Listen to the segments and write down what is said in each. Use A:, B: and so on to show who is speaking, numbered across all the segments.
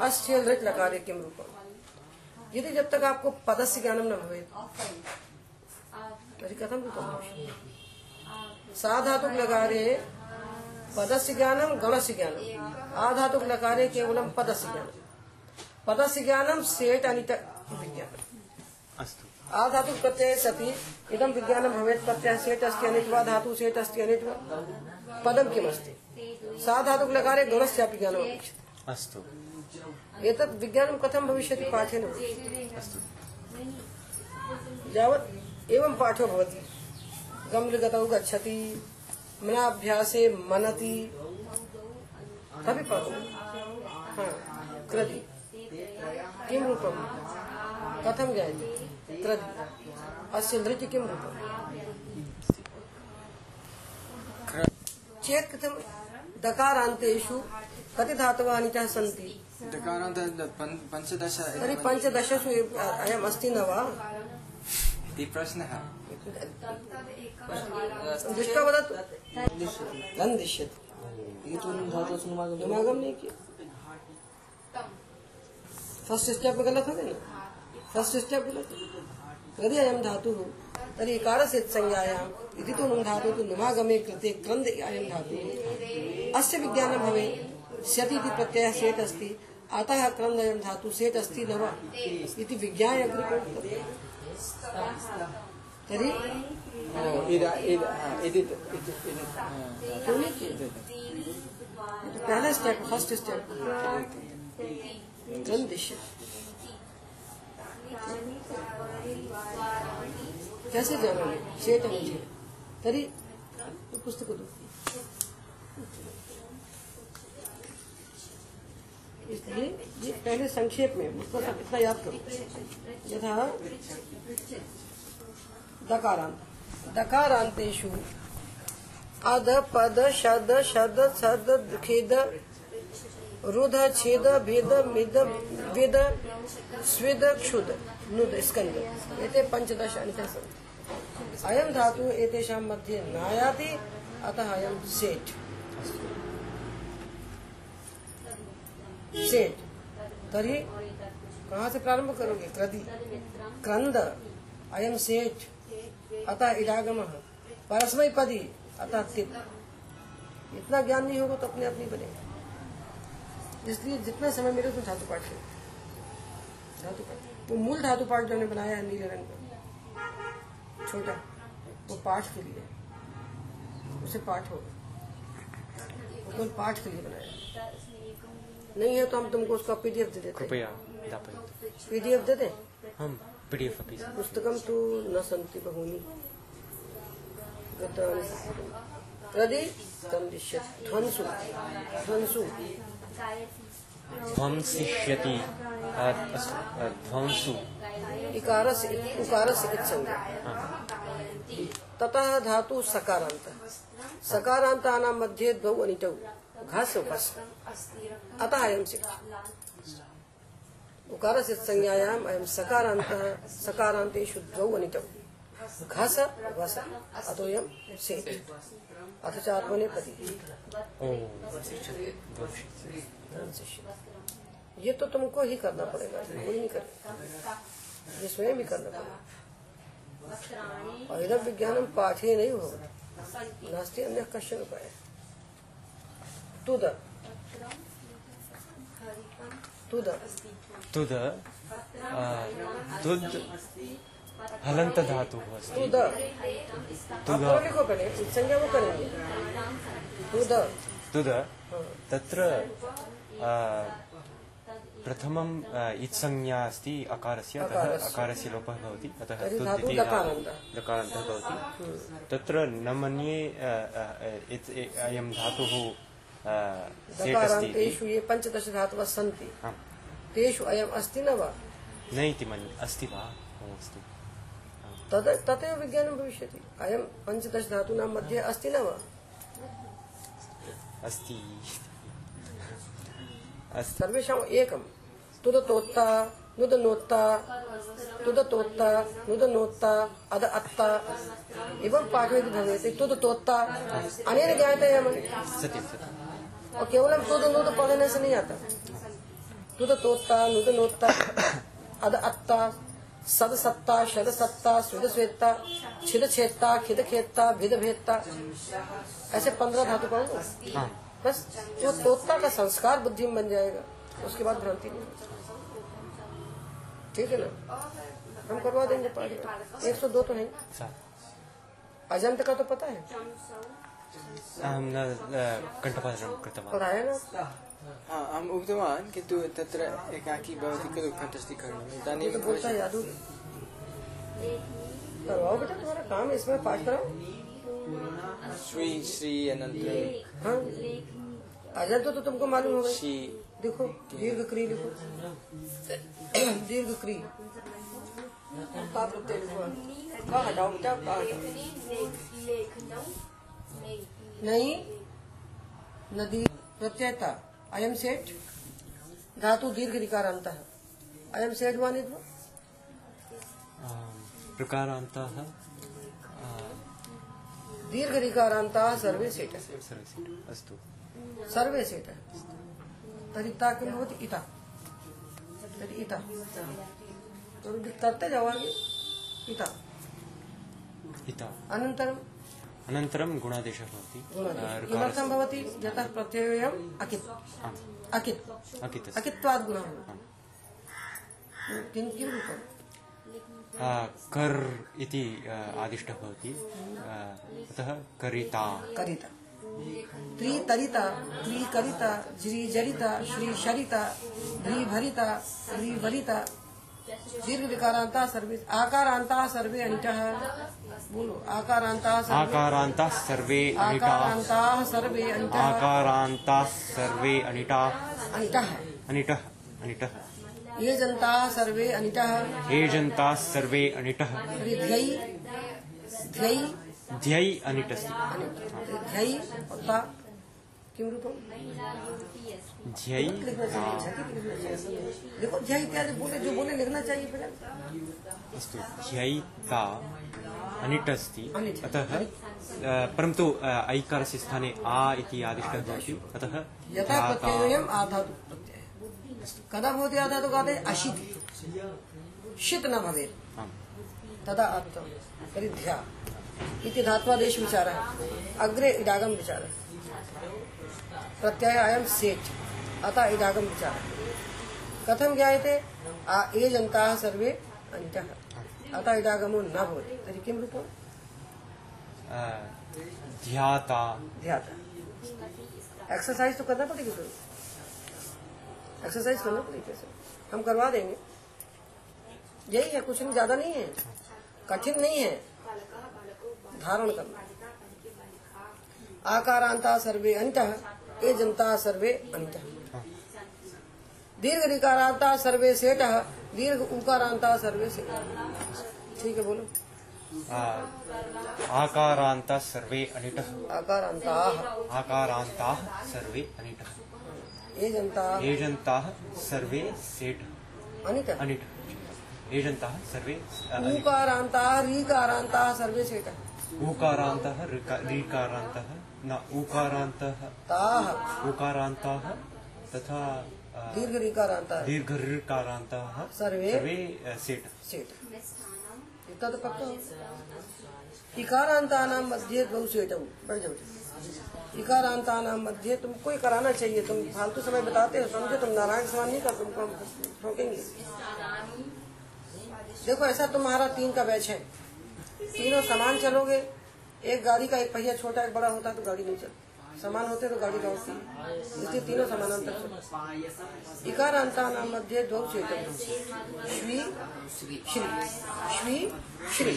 A: लृट लकारे किम रूपम यदि जब तक आपको पदस्य ज्ञानम न भवे तर्हि कथं रूपं साधातुक लकारे पदस्य ज्ञानम गणस्य ज्ञानम। आधातुक लकारे केवलं पदस्य ज्ञानम। पदस्य ज्ञानम सेठ अनित विज्ञानम
B: अस्तु।
A: आधातुक प्रत्यय सति इदं विज्ञानं भवेत् प्रत्ययः सेट् अस्ति अनित्वा धातु सेट् अस्ति अनित्वा पदं किमस्ति? साधातुक लकारे गणस्यापि ज्ञानम् अपेक्षते।
B: अस्तु।
A: एतत् विज्ञानं कथं भविष्यति पाठेन?
B: अस्तु।
A: यावत् एवं पाठो भवति। गमृगतौ गच्छति मनाभ्यासे मनति। पाठो। हाँ किं रूपं कथं क्रदि अस्य नृत्य किं रूपम्? चेत् कथं? दकारान्तेषु कति धातवः अनितः सन्ति
C: पञ्चदश
A: तर्हि पञ्चदशसु अयम् अस्ति न वा?
C: इति प्रश्नः।
A: दृष्ट्वा वदतु न दृश्यते फ़र्स्ट स्टेप गलत हो ना? फ़र्स्ट स्टेप गलत यदि अयम धातु तर्हि इकार से संज्ञायाम तो नुम धातु तो नुमागमे कृते क्रन्द अयम धातु। अस्य विज्ञानं भवे स्यति प्रत्यय सेट् अस्ति अतः क्रन्द अयम धातु सेट् अस्ति इति पहला स्टेप फ़र्स्ट स्टेप क्रम कैसे चेत मुझे तरी पुस्तक दो। इसलिए पहले संक्षेप में, उसको सब इतना याद करो। यथा दकारांत। दकारांतेषु अद, पद, शद शद, सद, खेद रुध छेद, भेद, मिद, वेद, स्विद, क्षुद, नुद स्कंद एते पंचदश अनितः सन्ति अयं धातु एतेषां मध्ये नायाति, अतः अयं सेठ। सेठ तरी कहाँ से प्रारंभ करोगे? क्रदि क्रंद अयम सेठ। अतः इडागम। परस्मय पदी अतः तित इतना ज्ञान नहीं होगा तो अपने आप नहीं बनेगा। इसलिए जितना समय मिले तो धातु पाठ करो। धातु पाठ। वो मूल धातु पाठ जो हमने बनाया है, नीले रंग का। छोटा। वो पाठ के लिए। उसे पाठ होगा। वो पाठ के लिए बनाया नहीं है तो हम तुमको उसका पीडीएफ दे देते
B: कृपया
A: पीडीएफ दे दें?
B: आं पी डि एफ् अपि
A: पुस्तकं तु न सन्ति बहूनि। गतानि प्रदि तं दिश्यते ध्वंसु। ध्वंसु।
B: ध्वंसिष्यति। ध्वंसु।
A: इकारस्य उकारस्य इत्संज्ञा। ततः धातु सकारान्त। सकारान्तानां मध्ये द्वौ अनिटौ घास उपस् अतः अयं सिक् उकारस्य संज्ञायाम् अयं सकारान्तः सकारान्तेषु द्वौ अनिटौ घस, वस अतोऽयं सेत् अथ च आत्मनेपदी
B: ओ
A: ये तो तुमको ही करना पड़ेगा। कोई नहीं करेगा। ये स्वयं ही करना पड़ेगा। और इधर विज्ञानम पाठे नहीं होगा। नास्ति अन्य कश्चन उपाय। तुद तुद
B: तुद। तुद्
A: आप
B: तुद
A: पूरा लिखो पहले संज्ञा वो करेंगे। तुद।
B: तुद तत्र प्रथमं इत्संज्ञा अस्ति अकारस्य अतः
A: अकारस्य।
B: अकारस्य लोपः भवति अतः
A: धातुः
B: भवति। तत्र न मन्ये ए- अयं धातुः इति
A: दकारान्तेषु ये पञ्चदश धातवः सन्ति तेषु अयम् अस्ति न वा?
B: न इति मन्ये अस्ति वा? अस्तु।
A: तद तथैव विज्ञानं भविष्यति। अयं पञ्चदश धातूनां मध्ये अस्ति न वा?
B: अस्ति। अस्ति।
A: सर्वेषाम् एकं। तुदतोत्ता नुदनोत्ता तुदतोत्ता नुदनोत्ता अद अत्ता। एवं पाठो यदि भवेत्। तुदतोत्ता। अनेन ज्ञायते
B: सत्यं सत्यं।
A: और केवलम तुद नुद पढ़ने से नहीं आता। तुदतोत्ता नुदनोत्ता अद अत्ता सद सत्ता शद सत्ता स्विद स्वेत्ता छिद छेत्ता खिद खेत्ता भिद भेत्ता ऐसे पंद्रह धातु पढ़ो
B: हाँ?
A: बस वो तोता का संस्कार बुद्धि में बन जाएगा उसके बाद भ्रांति नहीं। ठीक है ना? हम करवा देंगे पाठ। एक सौ दो तो नहीं अजंत का तो पता है?
B: अहं न अ, कृतवान्।
C: हा, अहम् उक्तवान् किन्तु तत्र एकाकी भवति खलु कण्ठस्थीकरणम् इदानीं
A: तो है है,
C: श्री श्री अनन्तरं
A: हाँ। अजंत तो तुमको मालूम होगा।
C: श्री
A: देखो दीर्घ क्री लिखो दीर्घ क्री का लिखो हटाओ बेटा हटाओ। नहीं। नदी प्रत्ययता। अयम सेठ धातु दीर्घ ऋकारांत अयम सेठ मानित्व
B: अ, प्रकारान्तः अ,
A: दीर्घ ऋकारांता सर्वे सेठ
B: सर्वस्य अस्तु।
A: सर्वे सेठ तर्हि ता किं भवति? इता। तर्हि इता। तो करते जाओ आगे इता।
B: इता।
A: अनन्तरं
B: अनन्तरं गुणादेशः भवति।
A: किमर्थं भवति? यतः प्रत्ययोऽयम् अकित्। अकित्।
B: अकितस्य
A: अकित्वात् गुणः। किं किं
B: कर् इति आदिष्टः भवति। अतः करिता
A: करिता। त्रि तरिता त्रि करिता। ज्री जरिता श्री शरिता ध्री भरिता ध्री भरिता दीर्घ विकारांता सर्वे आकारांता सर्वे अनिटः। बोलो आकारांता सर्वे
B: आकारान्तः सर्वे
A: आकारांता सर्वे अनिटः।
B: आकारान्ताः सर्वे अनिटा।
A: अनिटः।
B: अनिटः अनिटः।
A: ये जनता सर्वे अनिटः।
B: एजन्ताः सर्वे अनिटः।
A: ध्यै ध्यै।
B: ध्यै अनिटस्ति
A: ध्यै रूपम लिखना चाहिए लिखना चाहिए देखो ध्यै इत्यादि बोले जो बोले लिखना चाहिए
B: ध्यै अनिट् अस्ति अतः परन्तु ऐकारस्य स्थाने आ इति आदिष्टः भवति। अतः
A: यथा आधातु कदा भवति आधातु काले अशित्। षित् न भवेत्। तदा अर्थं तर्हि ध्या इति धात्वादेश विचारः अग्रे इडागम विचारः प्रत्यय अयं सेठ अतः इडागम विचारः। कथं ज्ञायते? आ ये जनता सर्वे अनिटः अतः इडागमो न भवति। तर्हि किं रूपम्
B: ध्याता।
A: ध्याता। एक्सरसाइज तो करना पड़ेगी फिर एक्सरसाइज करना पड़ेगी कैसे हम करवा देंगे। यही है कुछ नहीं ज़्यादा नहीं है। कठिन नहीं है। धारण करना। आकारांता सर्वे अंत ये जनता सर्वे अंत दीर्घ निकारांता सर्वे सेठ दीर्घ उकारांता सर्वे सेठ ठीक है बोलो।
B: आकारान्तः सर्वे अनिटः।
A: आकारांता।
B: आकारान्ताः सर्वे अनिटः।
A: ए जनता।
B: एजन्ताः सर्वे सेठः
A: अनिट।
B: अनिटः। एजन्ताः सर्वे
A: ऊकारांता रीकारांता सर्वे सेठ
B: ऊकारान्तः ऋका- ऋकारान्तः न ऊकारान्तः
A: ताः।
B: ऊकारान्ताः तथा अ,
A: दीर्घ
B: दीर्घऋकारान्ताः
A: सर्वे
B: सर्वे
A: इतना तो पक्का? मध्य द्वौ बढ़ जाओ इकारांतानाम मध्य तुमको ही कराना चाहिए तुम फालतू समय बताते हो समझो तुम नारायण समान नहीं कर तुमको ठोकेंगे? देखो ऐसा तुम्हारा तीन का बैच है। तीनों समान चलोगे एक गाड़ी का एक पहिया छोटा एक बड़ा होता तो गाड़ी नहीं चलती। समान होते तो गाड़ी दौड़ती इसलिए तीनों समानांतर चलो इकारांतानाम मध्य द्वौ सेठौ श्री श्री श्री श्री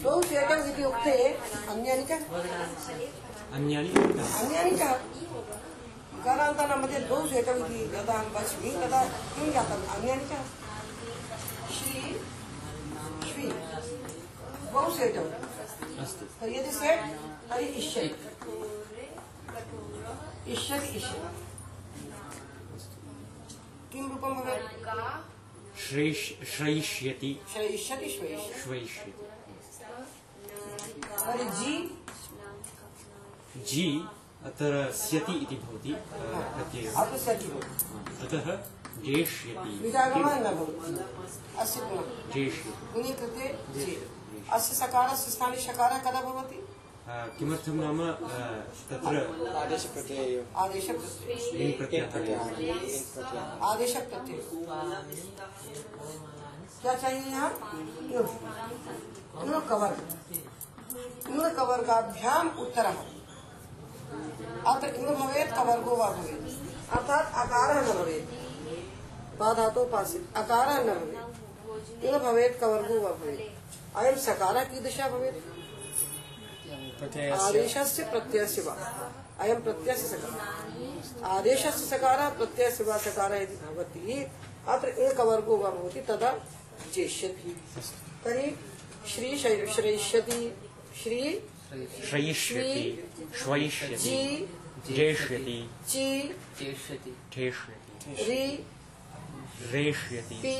A: द्वौ सेठौ इति उक्ते अन्यानि च
B: अन्यानि।
A: अन्यानि च इकारान्तानां मध्ये द्वौ सेठौ इति यदा वच्मि तदा किं जातम् अन्यानि च श्री श्री। द्वौ सेठौ
B: अस्तु
A: तर्हि यदि सेट् तर्हि इष्यति इष्यति इष्यति किं रूपं भवेत्
B: श्रैष् श्रैष्यति
A: इष्यति श्वेष्य
B: श्वैष्यति
A: तर्हि जी
B: जी अत्र स्यति इति भवति प्रत्ययः
A: अपस्यति भवति
B: अतः जेष्यति
A: इडागमः न भवति। अस्य गुणः
B: जेष्यति
A: गुणे कृते चेत् अस्य सकारस्य स्थाने शकारः कदा भवति?
B: किमर्थं नाम तत्र
C: आदेशप्रत्ययः।
A: आदेशप्रत्यय। क्या चाहिए यहाँ? कवर्गाभ्याम उत्तरः अत्र इण भवेत् कवर्गो वा भवेत्। अर्थात् अकारः न भवेत्। बाधातोपासित अकारः न भवेत्। इण भवेत् कवर्गो वा भवेत्। अयं सकारः कीदृशः भवेत्?
C: प्रत्ययस्य।
A: आदेशस्य प्रत्ययस्य वा? अयं प्रत्ययस्य सकारः आदेशस्य सकारः प्रत्ययस्य वा सकारः यदि भवति। अत्र एकवर्गो वा भवति तदा जेष्यति तर्हि श्री श्रैष्यति श्री
B: श्वयिष्यति
A: जी
B: जेष्यति
A: ची
B: ठेष्यति
A: रि
B: रेष्यति।
A: पी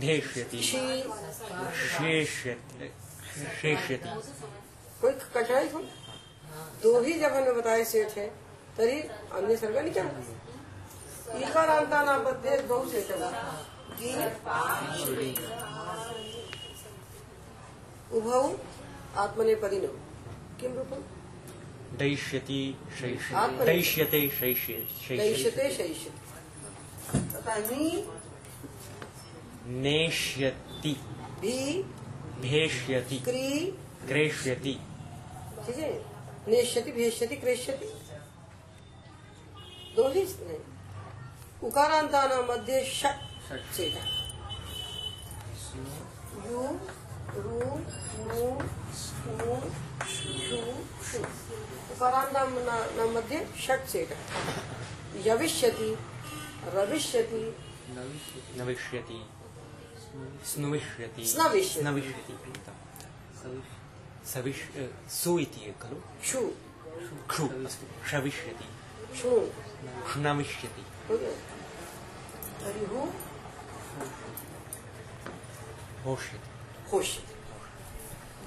B: धेष्यति शेष्यति शेष्यति
A: कोई कठिनाई थोड़ी? दो ही जब हमें बताए सेठ है तरी अन्य सर्ग नहीं क्या चल? इकारांता नाम बदले दो सेठ उभौ आत्मनेपदिनो। किं रूपम्
B: दैष्यति शैष्यति
A: आत्मनि- शैष्यति नी
B: नेष्यति। भेष्यति।
A: क्री
B: क्रेष्यति।
A: ठीक है? नेष्यति भेष्यति क्रेष्यति। दो ही नहीं उकारांतानां मध्ये षट् से यु रु नु नु शु शु। उकारांतानां मध्ये षट् सेट यविष्यति रविष्यति
B: नविष्यति स्नुविष्यति
A: स्नविष्यति।
B: स्नविष्यति सविष् सु इति खलु
A: षु
B: क्षु अस्तु शविष्यति
A: षु
B: क्ष्णविष्यति
A: हो गया तर्हि हु
B: होष्यति
A: होष्यति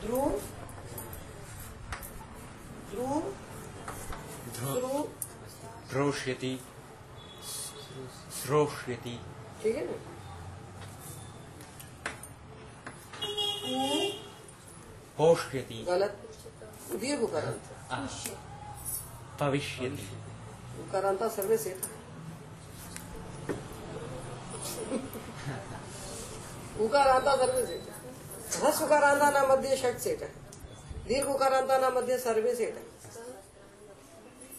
A: ध्रु ध्रु
B: ध्रो
A: ध्रु
B: स्रोष्यति
A: ठीक है ना? उ
B: होष्यति
A: गलत दीर्घ उकारांत।
B: आ, भविष्यति।
A: उकारांता सर्वे से उकारांता सर्वे से ह्रस्व उकारांता ना मध्ये षट सेट है दीर्घ उकारांता ना मध्ये सर्वे सेट है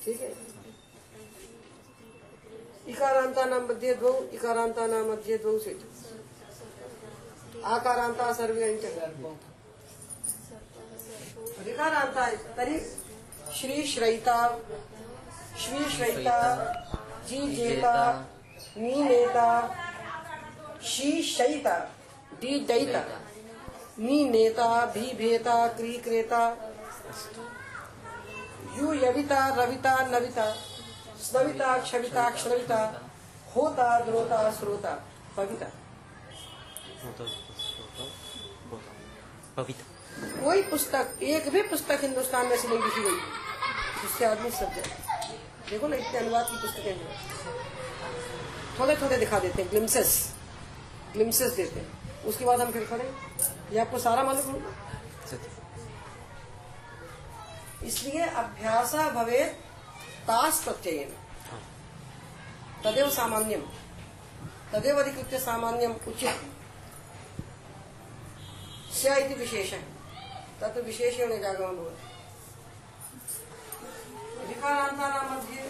A: ठीक है? इकारांता ना मध्ये द्वौ इकारांता ना मध्ये द्वौ सेट आकारांता सर्वे अंच ऋकारांता तरी श्री श्रैता श्री श्रैता जी जेता नी नेता शी शैता डी दैता नी नेता भी भेता क्री क्रेता यु यविता रविता नविता स्नविता क्षविता क्षणविता होता द्रोता श्रोता पविता।
B: पविता।
A: कोई पुस्तक एक भी पुस्तक हिंदुस्तान में से नहीं लिखी गई। जिससे आदमी सब जाए। देखो ना इतने अनुवाद की पुस्तकें हैं। थोड़े थोड़े दिखा देते हैं ग्लिम्सेस ग्लिम्सेस देते हैं। उसके बाद हम फिर खड़े ये आपको सारा मालूम होगा। इसलिए अभ्यास भवे तास प्रत्ययन तदेव सामान्यम तदेव अधिकृत्य सामान्यम उचित स्य इति विशेषः तत् विशेषेण जागमनं भवति विकारान्तानां मध्ये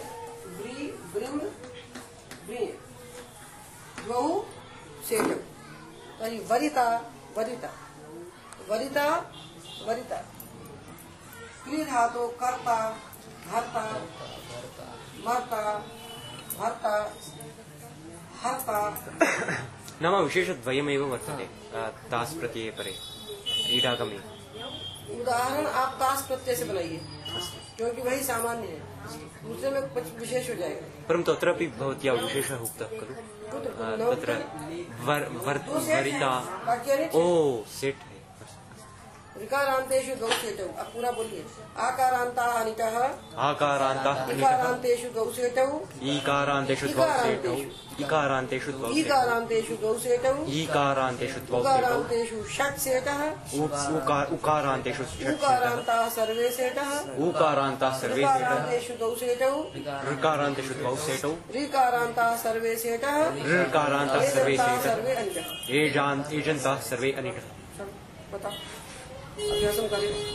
A: व्री वृम् व्री द्वौ सेटौ तर्हि वरिता वरिता वरिता वरिता क्रीधातो कर्ता भर्ता मर्ता भर्ता हर्ता।
B: नाम विशेषद्वयमेव वर्तते तास् प्रत्यये परे ईडागमे
A: उदाहरण आप ताश प्रत्यय से बनाइए क्योंकि वही सामान्य है। दूसरे में कुछ विशेष हो जाएगा।
B: परन्तु अत्रापि भवत्या विशेषः उक्तः खलु। तत्र वरिता ओ सेट्।
A: ऋकारांतेषु गौसेटौ अब पूरा बोलिए। आकारांता अनिटः
B: आकारान्तः अनिटः
A: इकारांतेषु गौसेटौ
B: ईकारान्तेषु द्वौसेटौ इकारान्तेषु
A: गौसेटौ
B: ईकारान्तेषु द्वौसेटौ
A: उकारांतेषु षट् सेटः
B: उ- उकार- उकारान्तेषु
A: उकारान्ताः सर्वे सेटः
B: उकारान्ताः सर्वे सेटः
A: ऋकारान्तेषु गौसेटौ
B: ऋकारान्तेषु द्वौसेटौ
A: ऋकारान्ताः सर्वे सेटः
B: ऋकारान्तः सर्वे एजान् एजन्ताः सर्वे अनिटः
A: बताओ। अभ्यासं करें